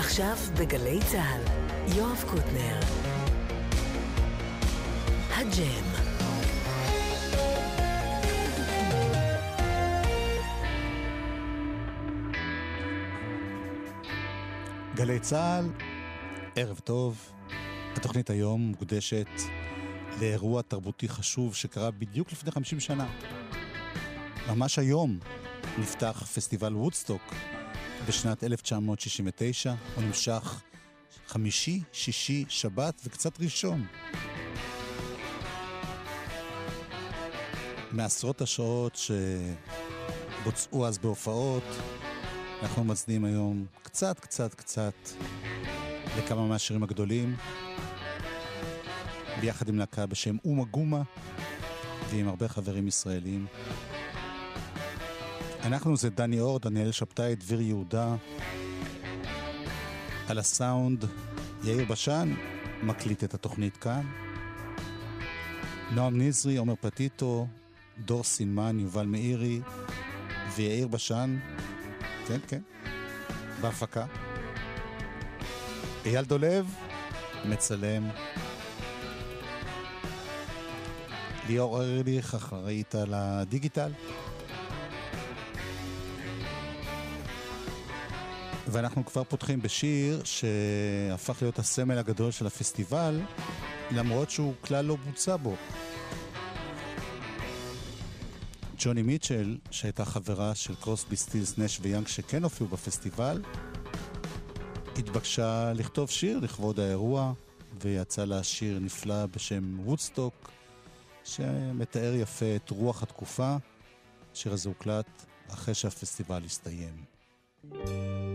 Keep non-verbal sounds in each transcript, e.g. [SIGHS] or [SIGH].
עכשיו בגלי צה"ל, יואב קוטנר. הג'ם. גלי צה"ל, ערב טוב. התוכנית היום מוקדשת לאירוע תרבותי חשוב שקרה בדיוק לפני 50 שנה. ממש היום נפתח פסטיבל וודסטוק בשנת 1969. הוא נמשך חמישי, שישי, שבת וקצת ראשון. מעשרות השעות שבוצעו אז בהופעות, אנחנו מצדיעים היום קצת, קצת, קצת לכמה מהשירים הגדולים, ביחד עם להקה בשם אומה גומה ועם הרבה חברים ישראלים. אנחנו זה דני אור, דניאל שבתאי, דביר יהודה. על הסאונד, יאיר בשן מקליט את התוכנית כאן. נועם נזרי, עומר פטיטו, דור סילמן, יובל מאירי ויאיר בשן, כן, כן, בהפקה. אייל דולב, מצלם. ליאור ארליך, אחראית על הדיגיטל. ואנחנו כבר פותחים בשיר שהפך להיות הסמל הגדול של הפסטיבל, למרות שהוא כלל לא בוצע בו. ג'וני מיטשל, שהייתה חברה של קרוסבי סטילס נש ויאנג שכן הופיעו בפסטיבל, התבקשה לכתוב שיר לכבוד האירוע, ויצא לה שיר נפלא בשם וודסטוק, שמתאר יפה את רוח התקופה. השיר הזה הוקלט אחרי שהפסטיבל הסתיים. thank you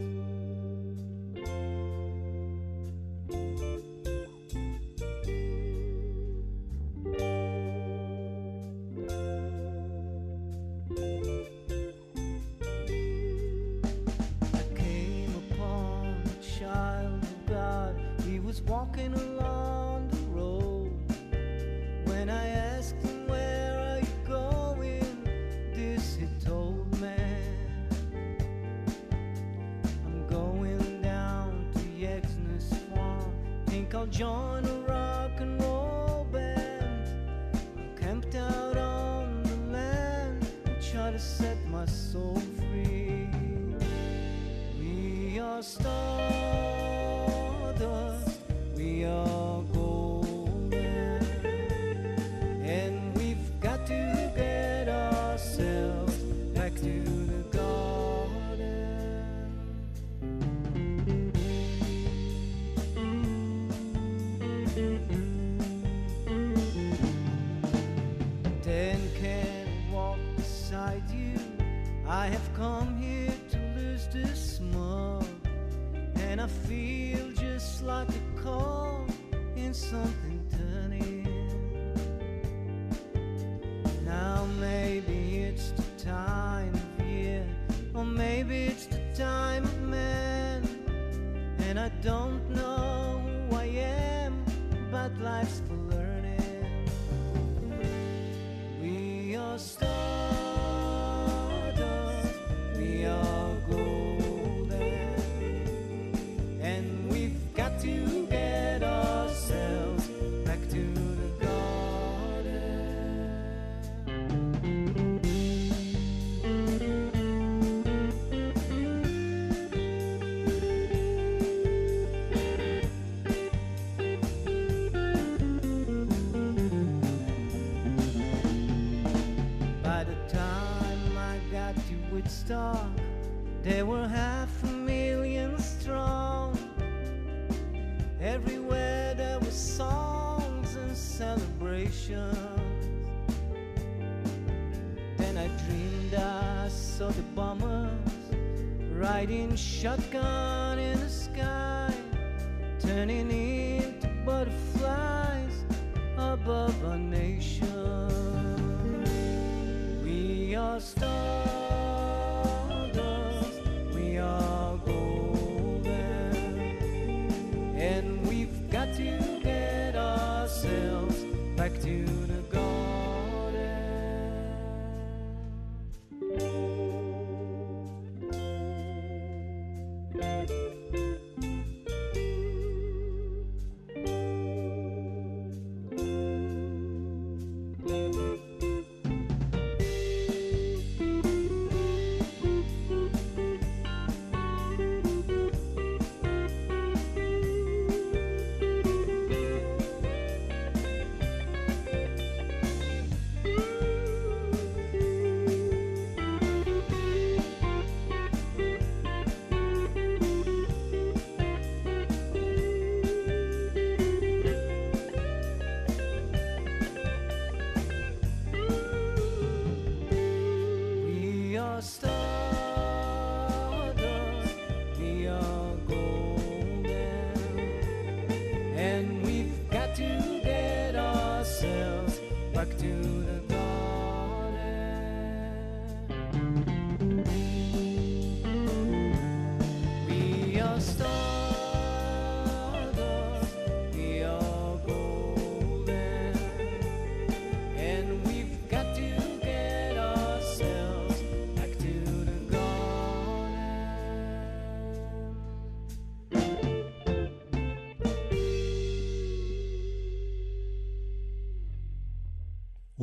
riding shotgun.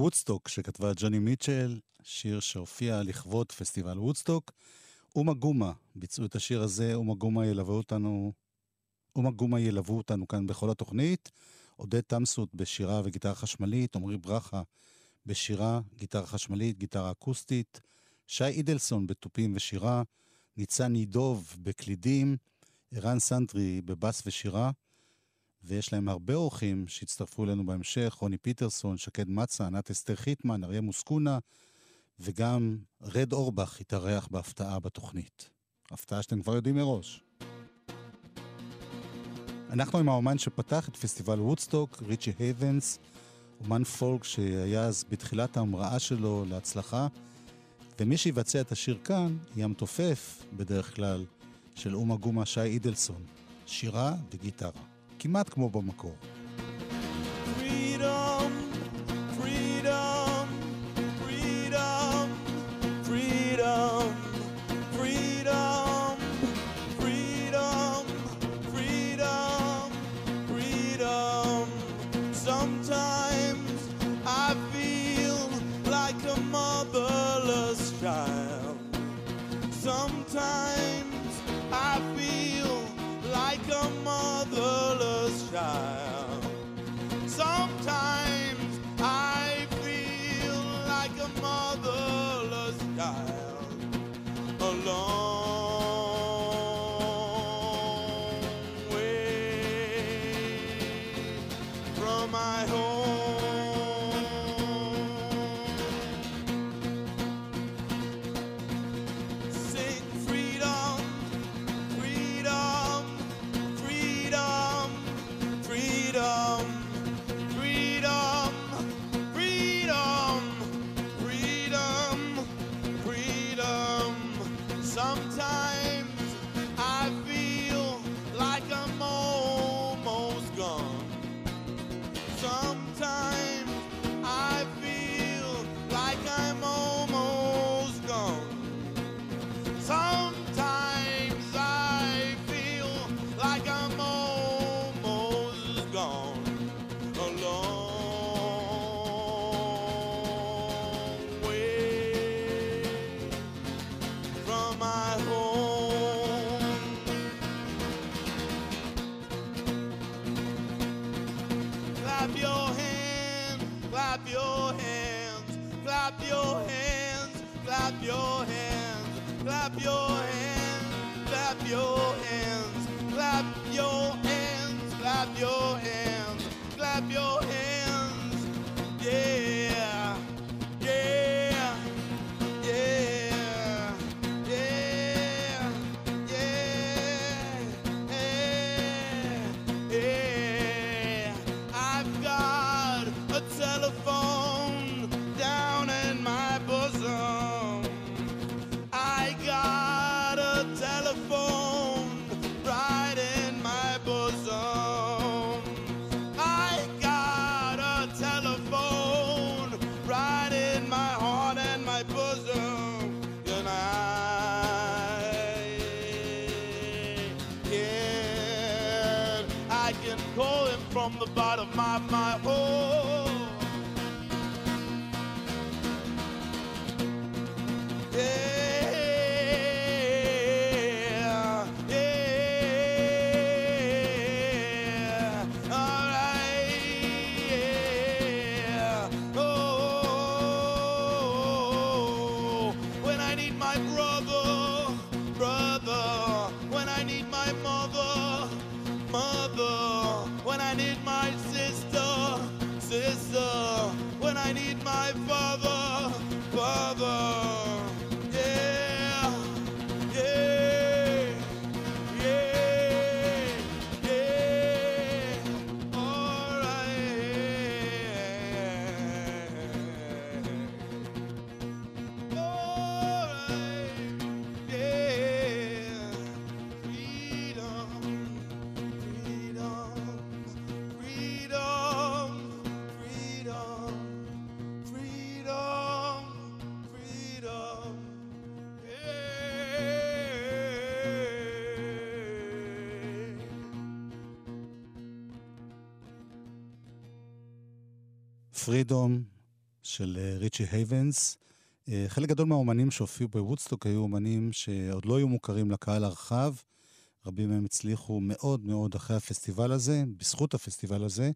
וודסטוק, שכתבה ג'וני מיטשל, שיר שהופיע לכבוד פסטיבל וודסטוק. אומה גומה ביצעו את השיר הזה, אומה גומה ילוו אותנו, אומה גומה ילוו אותנו כאן בכל התוכנית. עודד תמסות בשירה וגיטרה חשמלית, עמרי ברכה בשירה, גיטרה חשמלית, גיטרה אקוסטית, שי אידלסון בתופים ושירה, ניצן נידוב בקלידים, ערן סנטרי בבאס ושירה, ויש להם הרבה אורחים שהצטרפו אלינו בהמשך, רוני פיטרסון, שקד מצה, ענת אסתר חיטמן, אריה מוסקונה, וגם רד אורבך התארח בהפתעה בתוכנית. הפתעה שאתם כבר יודעים מראש. אנחנו עם האומן שפתח את פסטיבל וודסטוק, ריצ'י הייבנס, אומן פולק שהיה אז בתחילת ההמראה שלו להצלחה, ומי שיבצע את השיר כאן יהיה המתופף, בדרך כלל, של אומה גומה שי אידלסון, שירה וגיטרה, כמעט כמו במקור. Freedom, freedom, Clap your hands, clap your hands, פרידום, של אה, ריצ'י הייבנס. אה, חלק גדול מהאומנים שהופיעו בוודסטוק היו אומנים שעוד לא היו מוכרים לקהל הרחב. רבים מהם הצליחו מאוד מאוד אחרי הפסטיבל הזה, בזכות הפסטיבל הזה,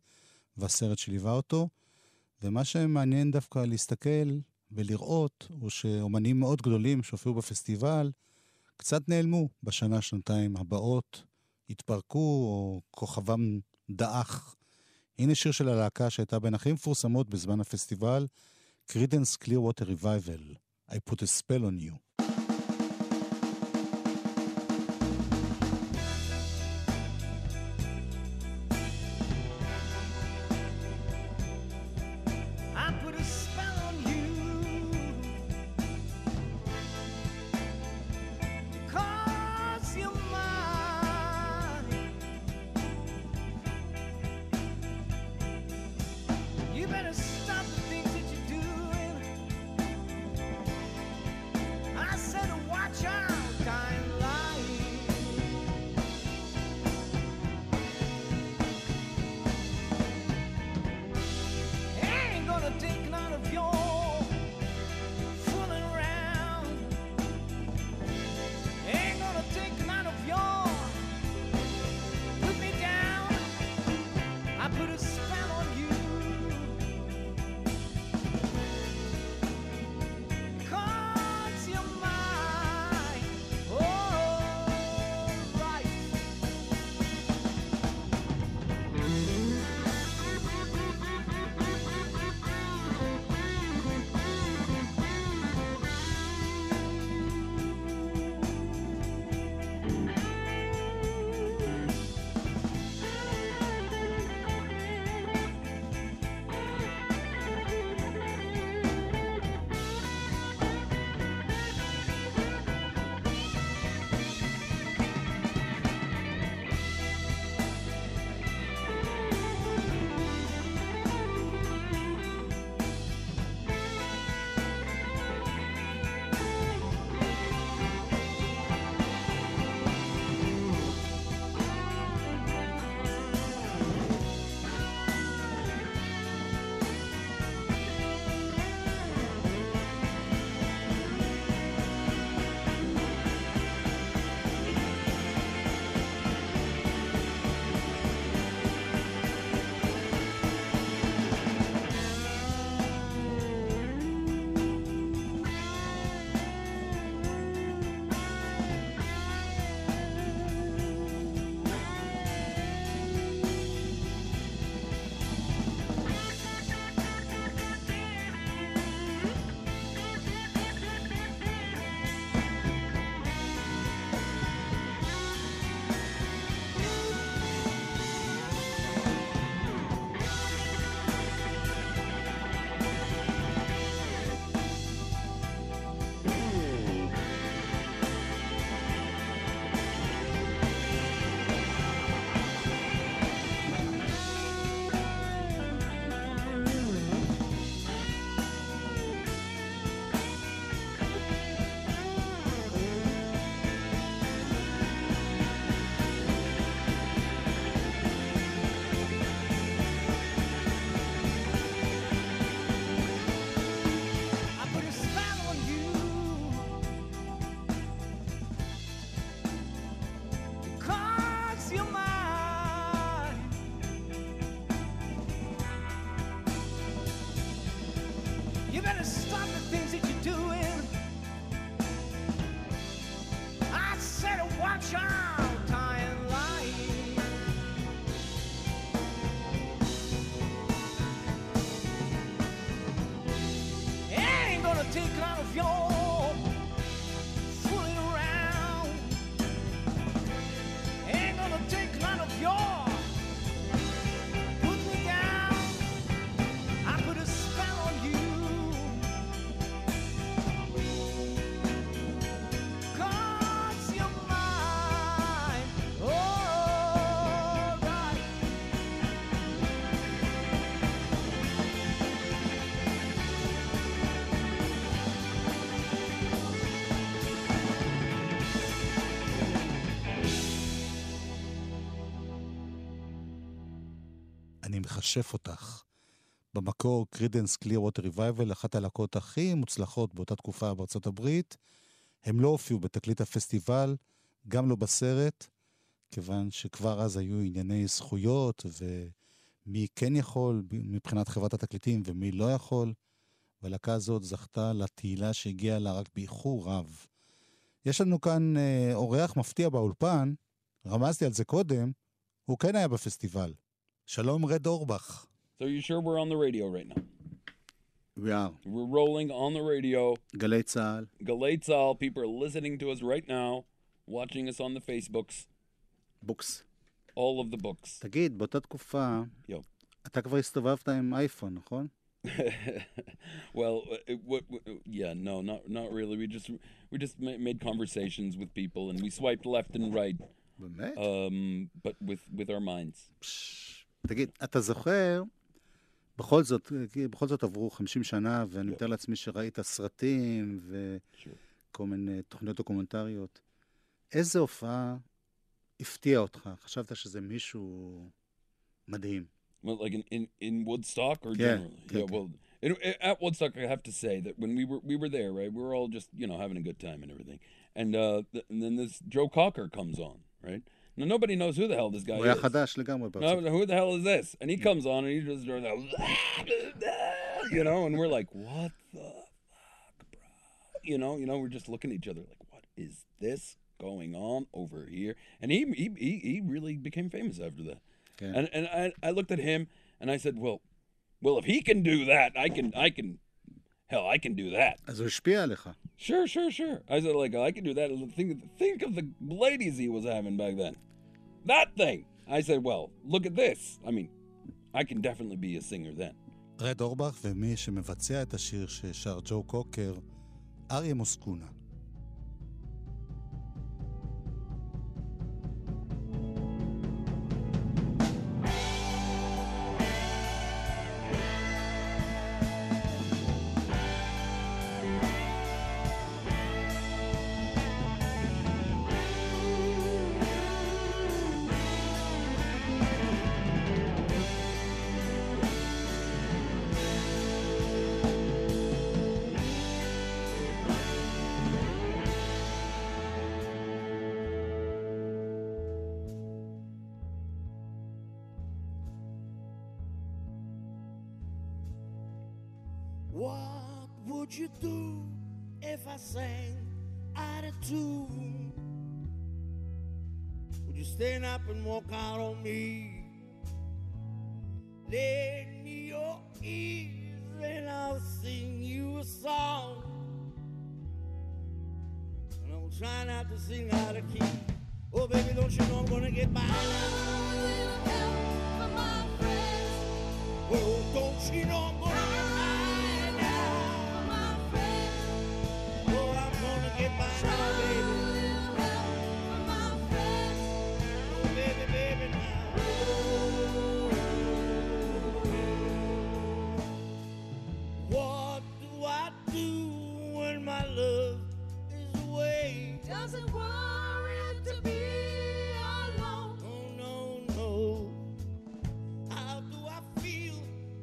והסרט שליווה אותו. ומה שמעניין דווקא להסתכל ולראות, הוא שאומנים מאוד גדולים שהופיעו בפסטיבל, קצת נעלמו בשנה, שנתיים הבאות, התפרקו או כוכבם דעך. הנה שיר של הלהקה שהייתה בין הכי מפורסמות בזמן הפסטיבל, קליר ווטר ריבייבל, I put a spell on you. מכשף אותך. במקור קרידנס קליר ווטר ריבייבל, אחת הלהקות הכי מוצלחות באותה תקופה בארצות הברית. הם לא הופיעו בתקליט הפסטיבל, גם לא בסרט, כיוון שכבר אז היו ענייני זכויות ומי כן יכול מבחינת חברת התקליטים ומי לא יכול. והלהקה הזאת זכתה לתהילה שהגיעה לה רק באיחור רב. יש לנו כאן אה, אורח מפתיע באולפן, רמזתי על זה קודם, הוא כן היה בפסטיבל. שלום רד אורבך. So you sure we're on the radio right now? We are. We're rolling on the radio. גלי צה"ל. Galay Tzal, people are listening to us right now, watching us on the Facebooks, בוקס. all of the books. תגיד, באותה תקופה, יו. אתה כבר הסתובבת עם אייפון, נכון? [LAUGHS] well, uh, it, what, what, yeah, no, not not really. We just we just ma- made conversations with people and we swiped left and right, באמת? um, but with with our minds. פש, תגיד, אתה זוכר, בכל זאת, בכל זאת עברו 50 שנה, ואני מתאר לעצמי שראית סרטים. וכל מיני תוכניות דוקומנטריות. איזה הופעה הפתיעה אותך? חשבת שזה מישהו מדהים. Well, like in, in, in Woodstock or Yeah, generally? yeah, well, in, at Woodstock, I have to say that when we were we were there, right, we were all just you know having a good time and everything, and uh, th- and then this Joe Cocker comes on, right? Now nobody knows who the hell this guy הוא היה is. חדש לגמרי No, בארצות. who the hell is this? And he comes on and he just starts out, [LAUGHS] you know, and we're like, what the fuck, bro? You know, you know, we're just looking at each other like, what is this going on over here? And he he he, he really became famous after that. כן. And and I, I looked at him and I said, well, well, if he can do that, I can I can, hell, I can do that. אז הוא השפיע עליך. Sure, sure, sure. I said, like, I can do that. Think, think of the ladies he was having back then. That thing. I said, well, look at this. I mean, I can definitely be a singer then. רד אורבך ומי שמבצע את השיר ששר ג'ו קוקר, אריה מוסקונה.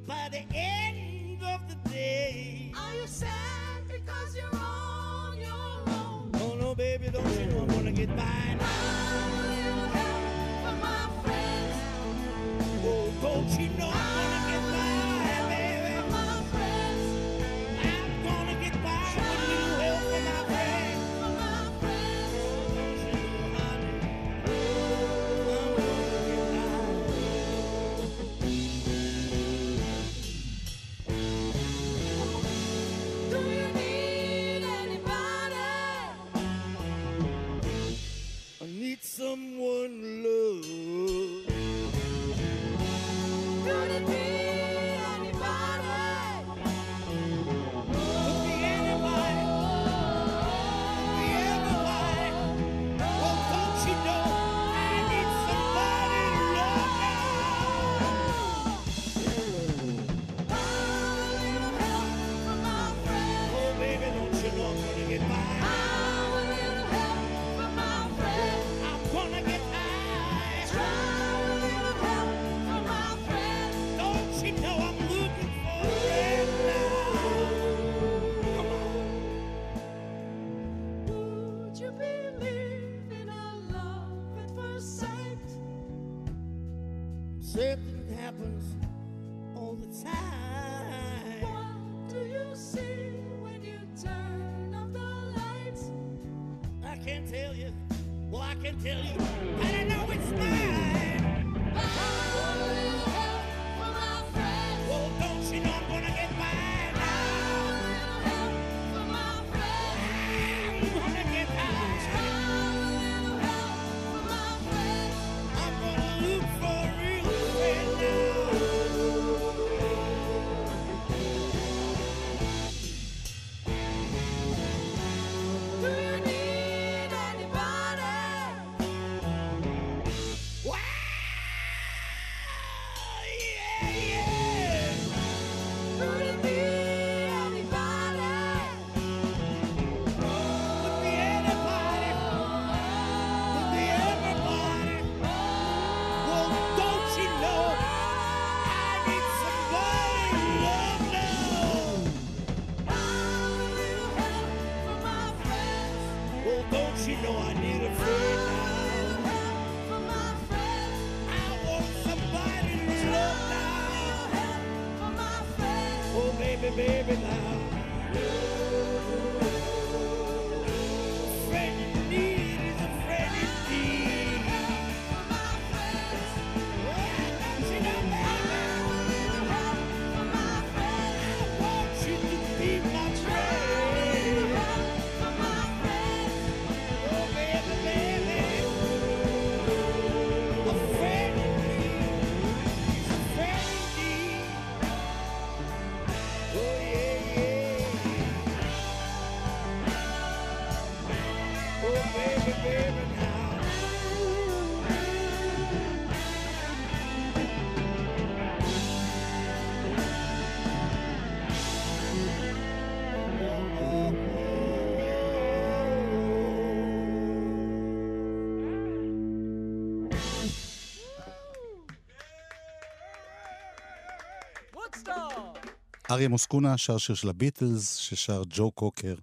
By the end of the day? Are you sad because you're on your own? Oh, no, baby, don't you know I'm gonna get by now? Oh, אריה מוסקונה שר שיר של הביטלס, ששר ג'ו קוקר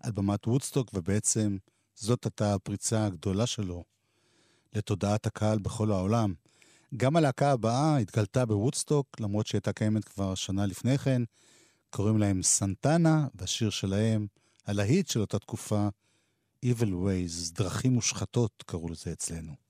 על במת וודסטוק, ובעצם זאת הייתה הפריצה הגדולה שלו לתודעת הקהל בכל העולם. גם הלהקה הבאה התגלתה בוודסטוק, למרות שהייתה קיימת כבר שנה לפני כן. קוראים להם סנטנה, והשיר שלהם, הלהיט של אותה תקופה, Evil Ways, דרכים מושחתות קראו לזה אצלנו.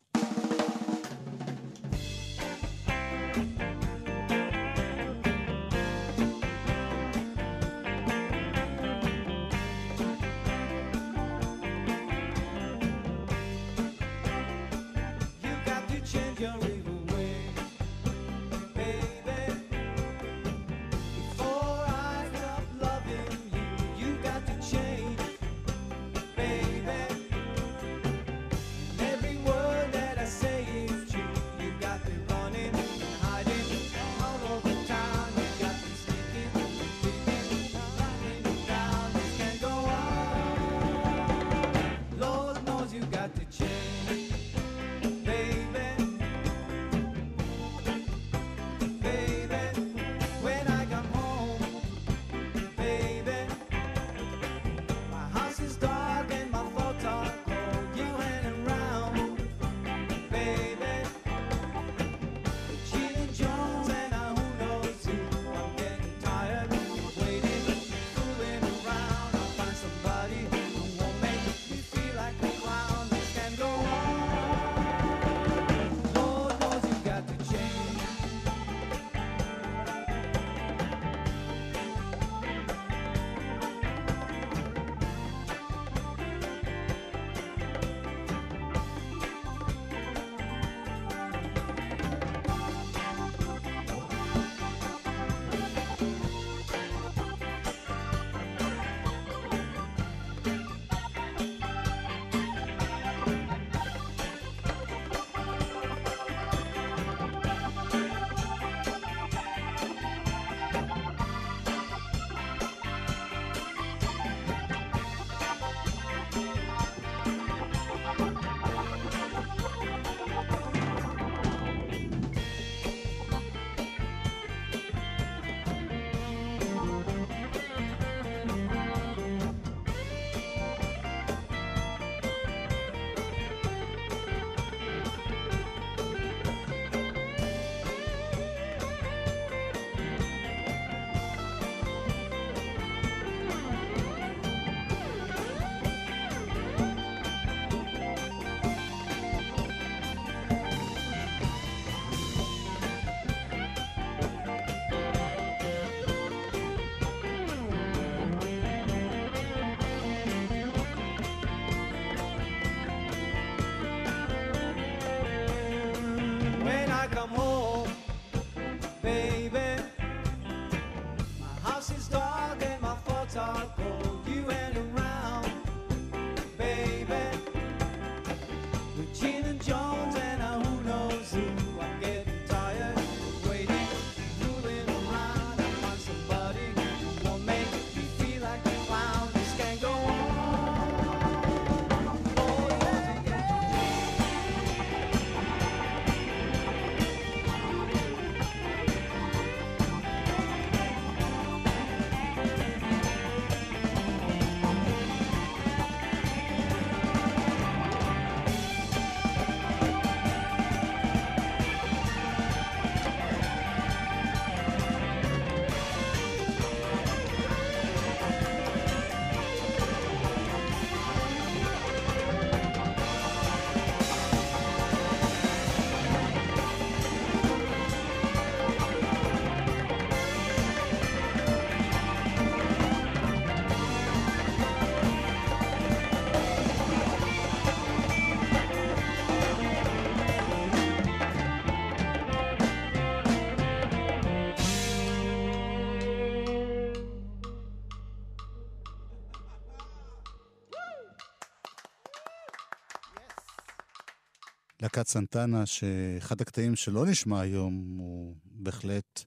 להקת סנטנה, שאחד הקטעים שלא נשמע היום הוא בהחלט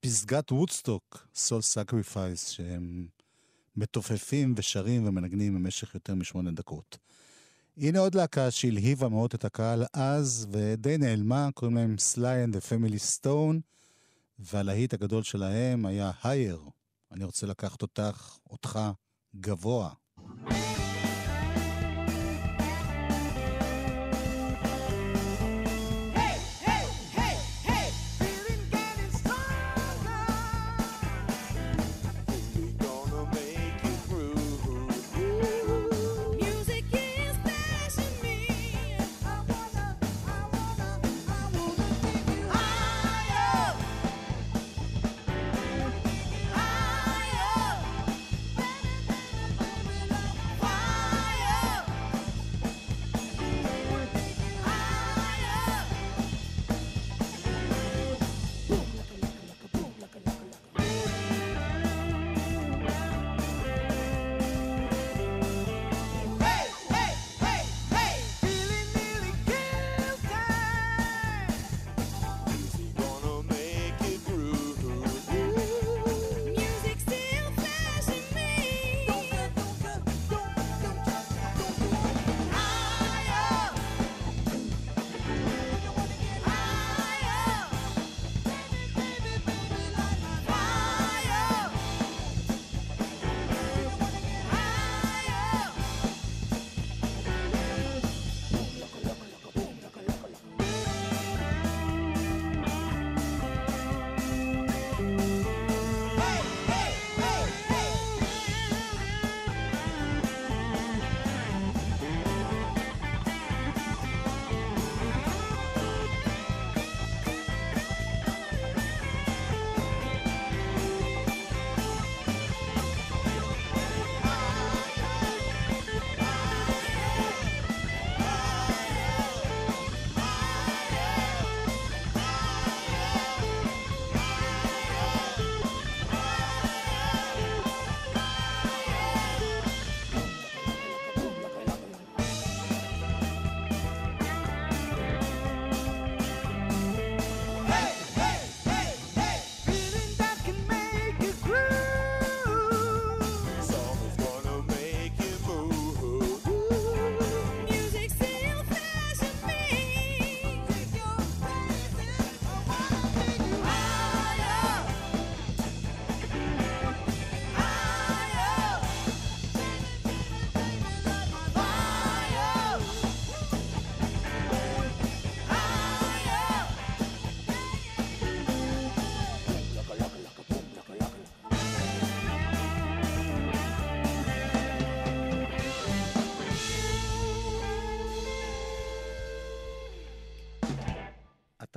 פסגת וודסטוק, Soul Sacrifice, שהם מתופפים ושרים ומנגנים במשך יותר משמונה דקות. הנה עוד להקה שהלהיבה מאוד את הקהל אז, ודי נעלמה, קוראים להם סליי אנד דה פמילי סטון, והלהיט הגדול שלהם היה Higher. אני רוצה לקחת אותך, אותך, גבוה. Hey,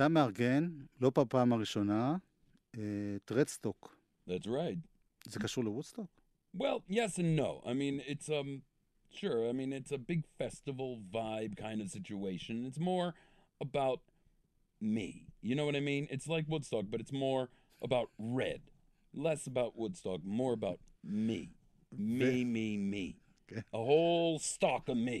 אתה מארגן, לא בפעם הראשונה, אה, את רדסטוק. That's right. זה קשור לוודסטוק? Well, yes and no. I mean, it's um sure. I mean, it's a big festival vibe kind of situation. It's more about me. You know what I mean? It's like Woodstock, but it's more about red, less about Woodstock, more about me, me, me, me, Okay. a whole stock of me,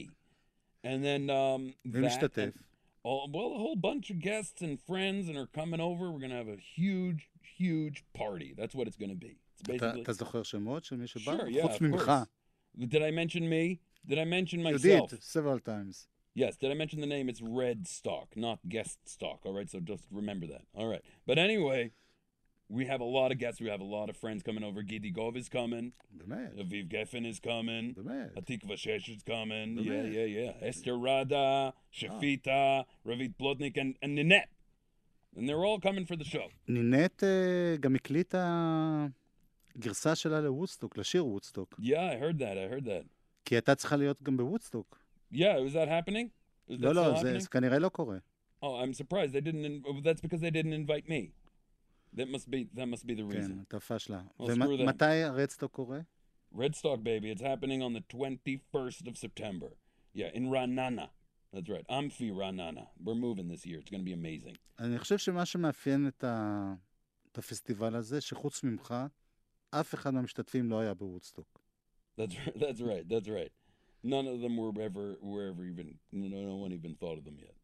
and then um, מי that משתתף? and- Oh, well, a whole bunch of guests and friends and are coming over. We're gonna have a huge, huge party. That's what it's gonna be. It's אתה- basically. אתה זוכר שמות של מי שבא? Sure, yeah, חוץ of ממך. course. Did I mention me? Did I mention You myself? did, several times. Yes. Did I mention the name? It's Red Stock, not Guest Stock. All right. So just remember that. All right. But anyway, we have a lot of guests. We have a lot of friends coming over. Gidi Gov is coming. באמת, Aviv Geffen is coming. באמת. Atikva Shesh is coming. Really? Yeah, yeah, yeah. Esther Rada, Shafita, Ravit Plotnik, and, and Ninette. And they're all coming for the show. נינט אה, גם הקליטה גרסה שלה לוודסטוק, לשיר וודסטוק. Yeah, I heard that. I heard that. כי הייתה צריכה להיות גם בוודסטוק. Yeah, was that happening? Is that לא, still לא, זה happening? זה כנראה לא קורה. Oh, I'm surprised they didn't. In- oh, that's because they didn't invite me. That must be. That must be the כן, reason. אתה פשלה. Well, screw them. ומתי הרדסטוק קורה? Red Stock, baby. It's happening on the 21st of September. Yeah, in Ranana. That's right. Amphi Ranana. We're moving this year. It's going to be amazing. אני חושב שמה שמאפיין את, ה... את הפסטיבל הזה, שחוץ ממך, אף אחד מהמשתתפים לא היה בוודסטוק. That's right. [LAUGHS] That's right. That's right. None of them were ever were ever even. No, no one even thought of them yet.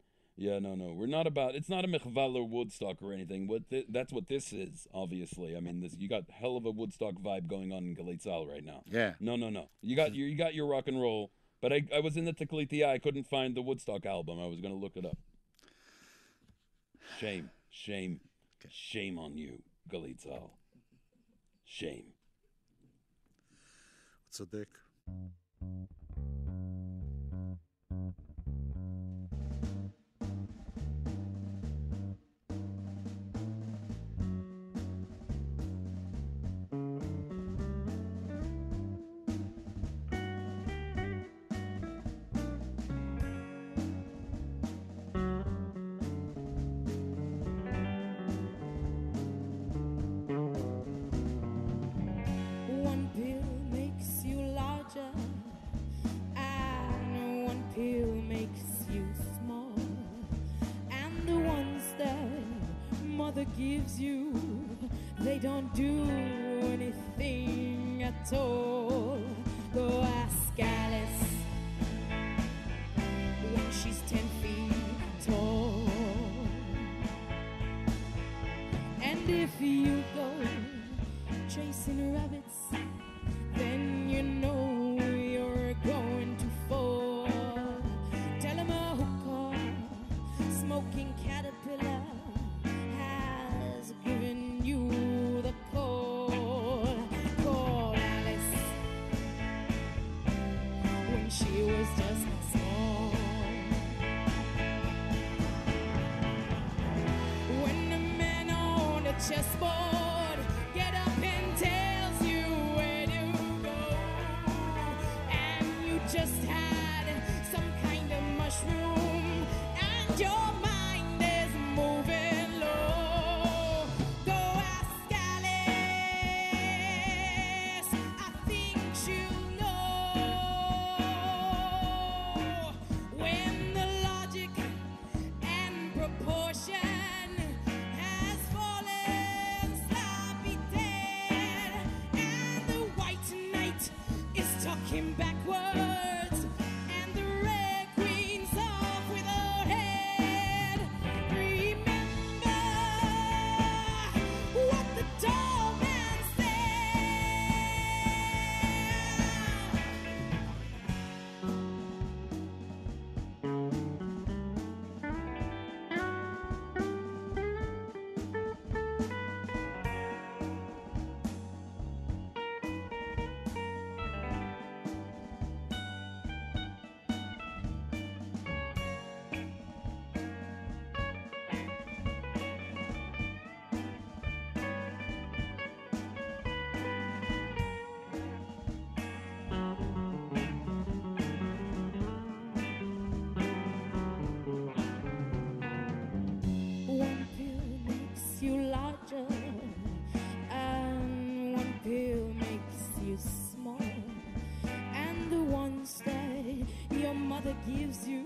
Yeah, no, no. We're not about. It's not a mechvaler Woodstock or anything. What th- that's what this is, obviously. I mean, this you got hell of a Woodstock vibe going on in Galitzal right now. Yeah. No, no, no. You got your you got your rock and roll, but I, I was in the Teclitia. I couldn't find the Woodstock album. I was gonna look it up. Shame, shame, shame on you, Galitzal. Shame. What's a dick? If you go chasing rabbits, gives you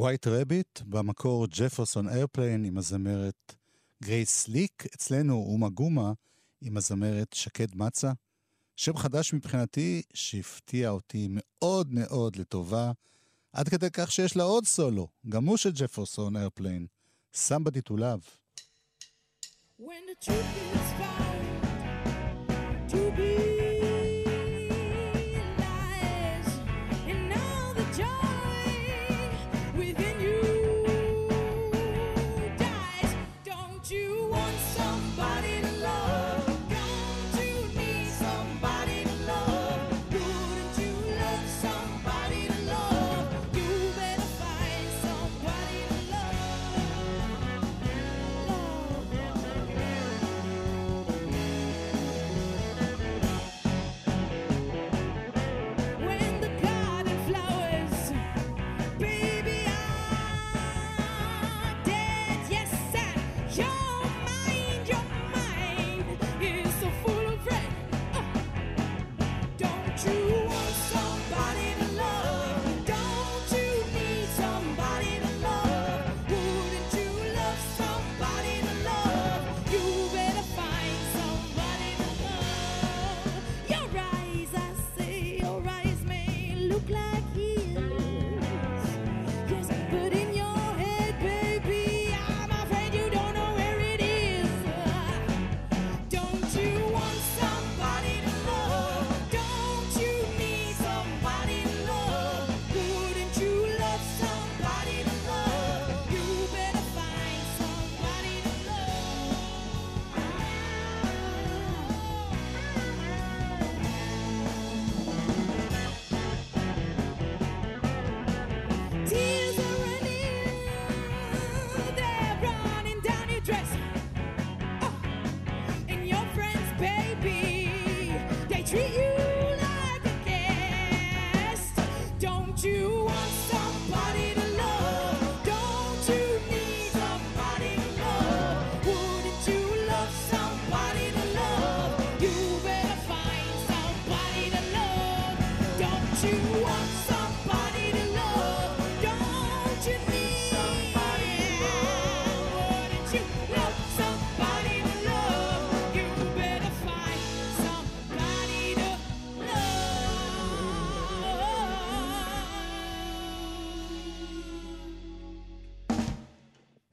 White Rabbit, במקור ג'פרסון איירפליין עם הזמרת גרייס סליק, אצלנו אומה גומה עם הזמרת שקד מצה. שם חדש מבחינתי שהפתיע אותי מאוד מאוד לטובה, עד כדי כך שיש לה עוד סולו, גם הוא של ג'פרסון איירפליין, Somebody to When the truth is found to be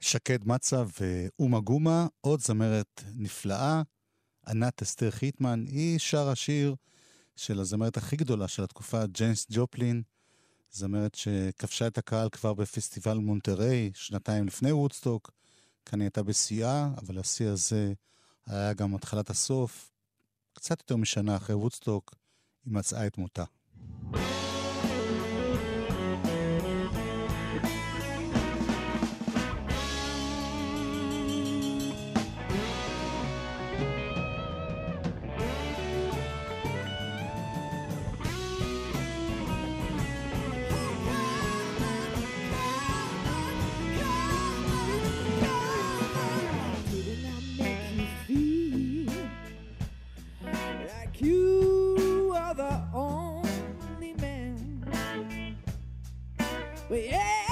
שקד מצה ואומה גומה, עוד זמרת נפלאה, ענת אסתר חיטמן, היא שרה שיר של הזמרת הכי גדולה של התקופה, ג'ניס ג'ופלין, זמרת שכבשה את הקהל כבר בפסטיבל מונטריי, שנתיים לפני וודסטוק. כאן היא הייתה בשיאה, אבל השיא הזה היה גם התחלת הסוף. קצת יותר משנה אחרי וודסטוק, היא מצאה את מותה. thank you Yeah.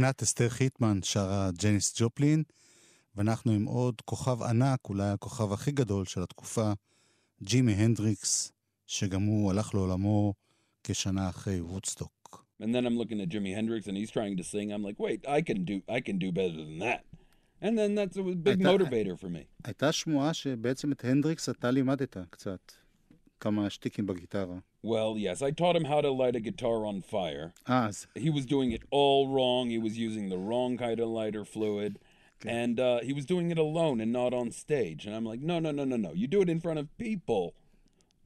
ענת אסתר חיטמן שרה ג'ניס ג'ופלין, ואנחנו עם עוד כוכב ענק, אולי הכוכב הכי גדול של התקופה, ג'ימי הנדריקס, שגם הוא הלך לעולמו כשנה אחרי וודסטוק. And then I'm looking at Jimi Hendrix and he's trying to sing. I'm like, wait, I can do I can do better than that. And then that's a big motivator for me. הייתה שמועה שבעצם את הנדריקס אתה לימדת קצת, כמה שטיקים בגיטרה. Well, yes, I taught him how to light a guitar on fire. אה, אז He was doing it all wrong. He was using the wrong kind of lighter fluid. And uh, he was doing it alone and not on stage. And I'm like, no, no, no, no, no. You do it in front of people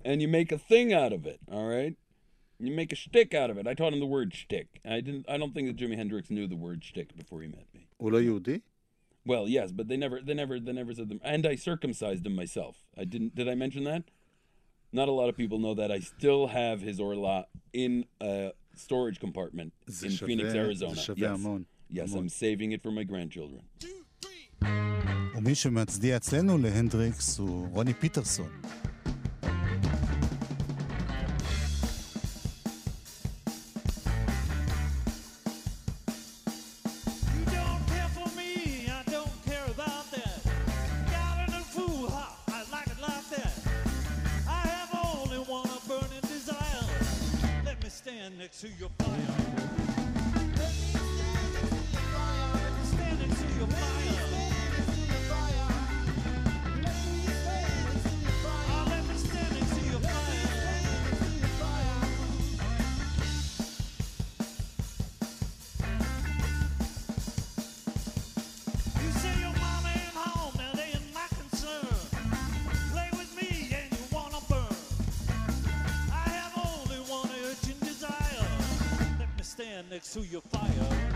and you make a thing out of it, all right? You make a shtick out of it. I taught him the word shtick. I didn't I don't think that Jimi Hendrix knew the word shtick before he met me. הוא לא יהודי? Well, yes, but they never, they never, they never said them. And I circumcised him myself. I didn't. Did I mention that? Not a lot of people know that. I still have his orla in a storage compartment זה in שווה- Phoenix, זה Arizona. שווה Yes, המון. yes, המון. I'm saving it for my grandchildren. ומי שמצדיע אצלנו להנדריקס הוא רוני פיטרסון. Stand next to your fire.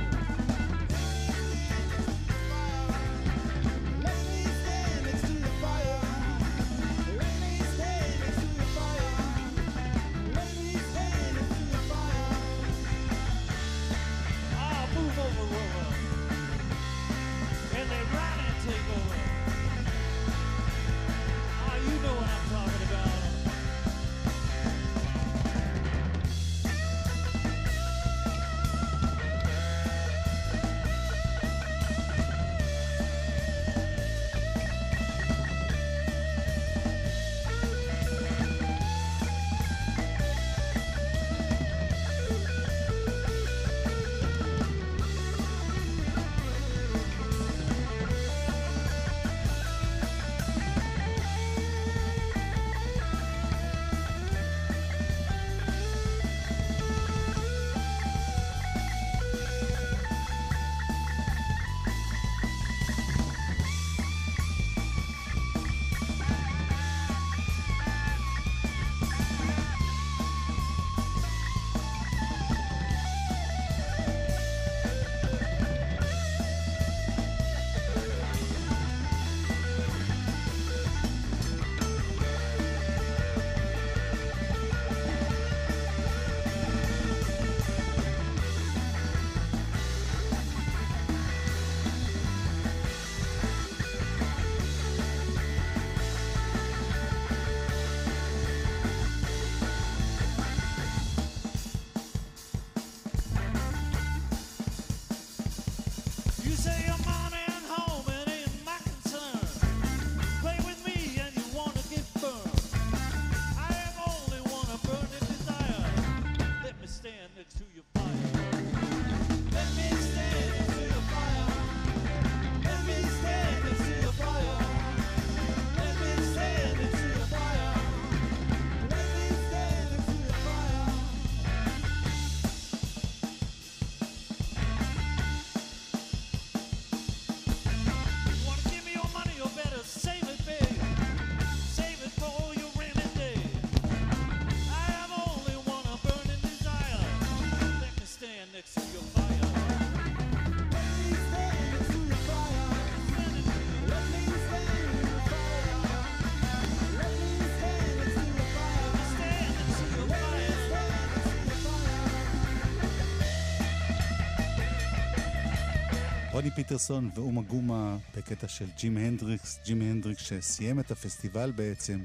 פיטרסון ואומה גומה בקטע של ג'ים הנדריקס, ג'ים הנדריקס שסיים את הפסטיבל בעצם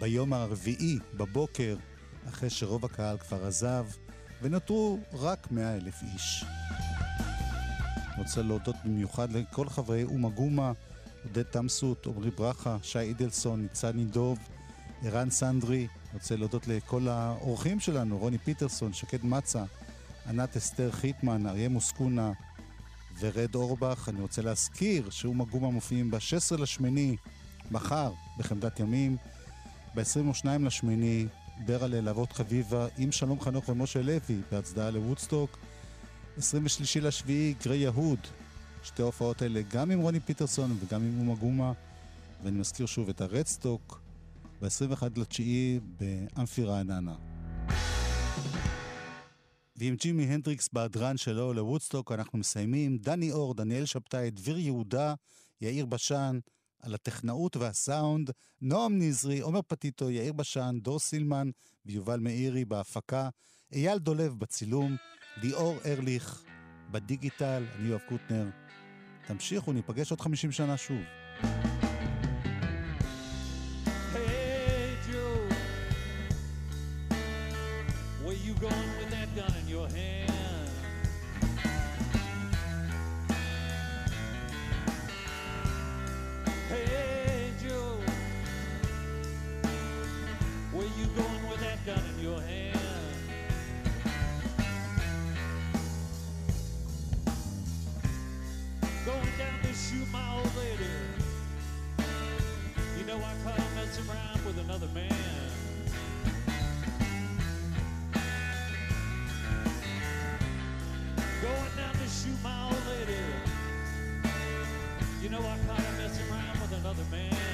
ביום הרביעי בבוקר, אחרי שרוב הקהל כבר עזב, ונותרו רק מאה אלף איש. רוצה להודות במיוחד לכל חברי אומה גומה, עודד תמסות, עמרי ברכה, שי אידלסון, ניצני דוב, ערן סנדרי. רוצה להודות לכל האורחים שלנו, רוני פיטרסון, שקד מצה, ענת אסתר חיטמן, אריה מוסקונה ורד אורבך. אני רוצה להזכיר שאומה גומה מופיעים ב-16 לשמיני, מחר, בחמדת ימים, ב-22 לשמיני, ברלה להבות חביבה, עם שלום חנוך ומשה לוי, בהצדעה לוודסטוק. 23 לשביעי, גרי יהוד. שתי ההופעות האלה גם עם רוני פיטרסון וגם עם אומה גומה. ואני מזכיר שוב את הרדסטוק ב-21 לתשיעי באמפי רעננה. ועם ג'ימי הנדריקס בהדרן שלו לוודסטוק אנחנו מסיימים. דני אור, דניאל שבתאי, דביר יהודה, יאיר בשן, על הטכנאות והסאונד, נועם נזרי, עומר פטיטו, יאיר בשן, דור סילמן ויובל מאירי בהפקה, אייל דולב בצילום, ליאור ארליך בדיגיטל, אני יואב קוטנר. תמשיכו, ניפגש עוד 50 שנה שוב. Another man. Going down to shoot my old lady. You know I caught him messing around with another man.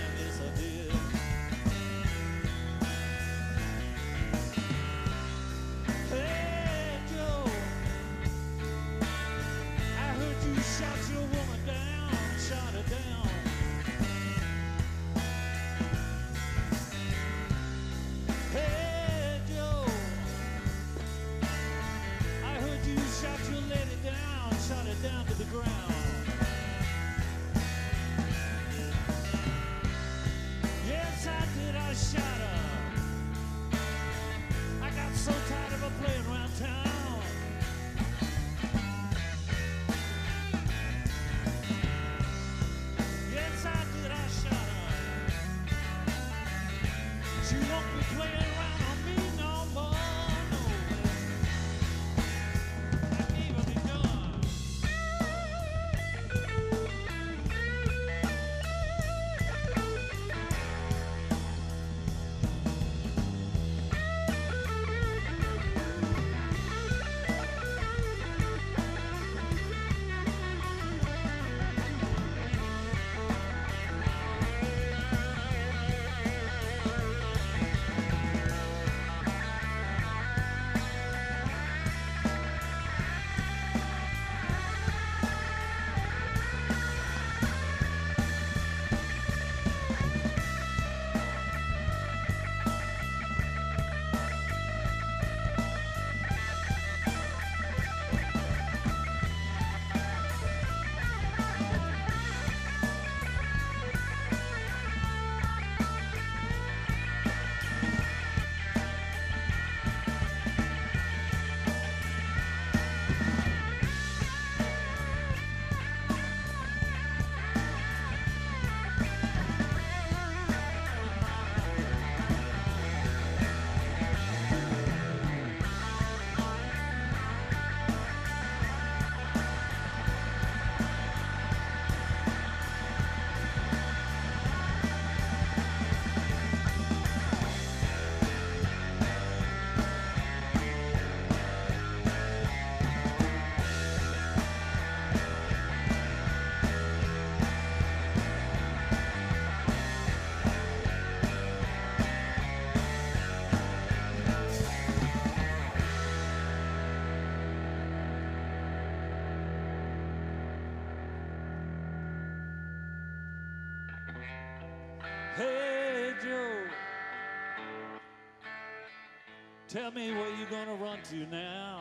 Tell me where you're gonna run to now.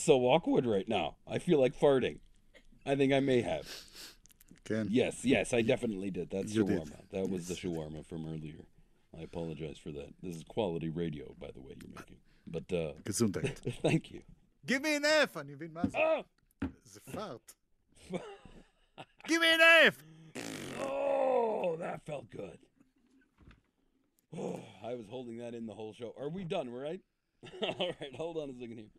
so awkward right now. I feel like farting. I think I may have. כן. Yes, yes, I definitely did. That's You did. shawarma. That was the shawarma from earlier. I apologize for that. This is quality radio, by the way, you're making. But uh, גזונדט. [LAUGHS] [LAUGHS] thank you. Give me an F, אני מבין מה זה. Oh, זה פארט. [LAUGHS] Give me an F! oh, that felt good. Oh, [SIGHS] I was holding that in the whole show. Are we done? Right? All right, hold on a second here.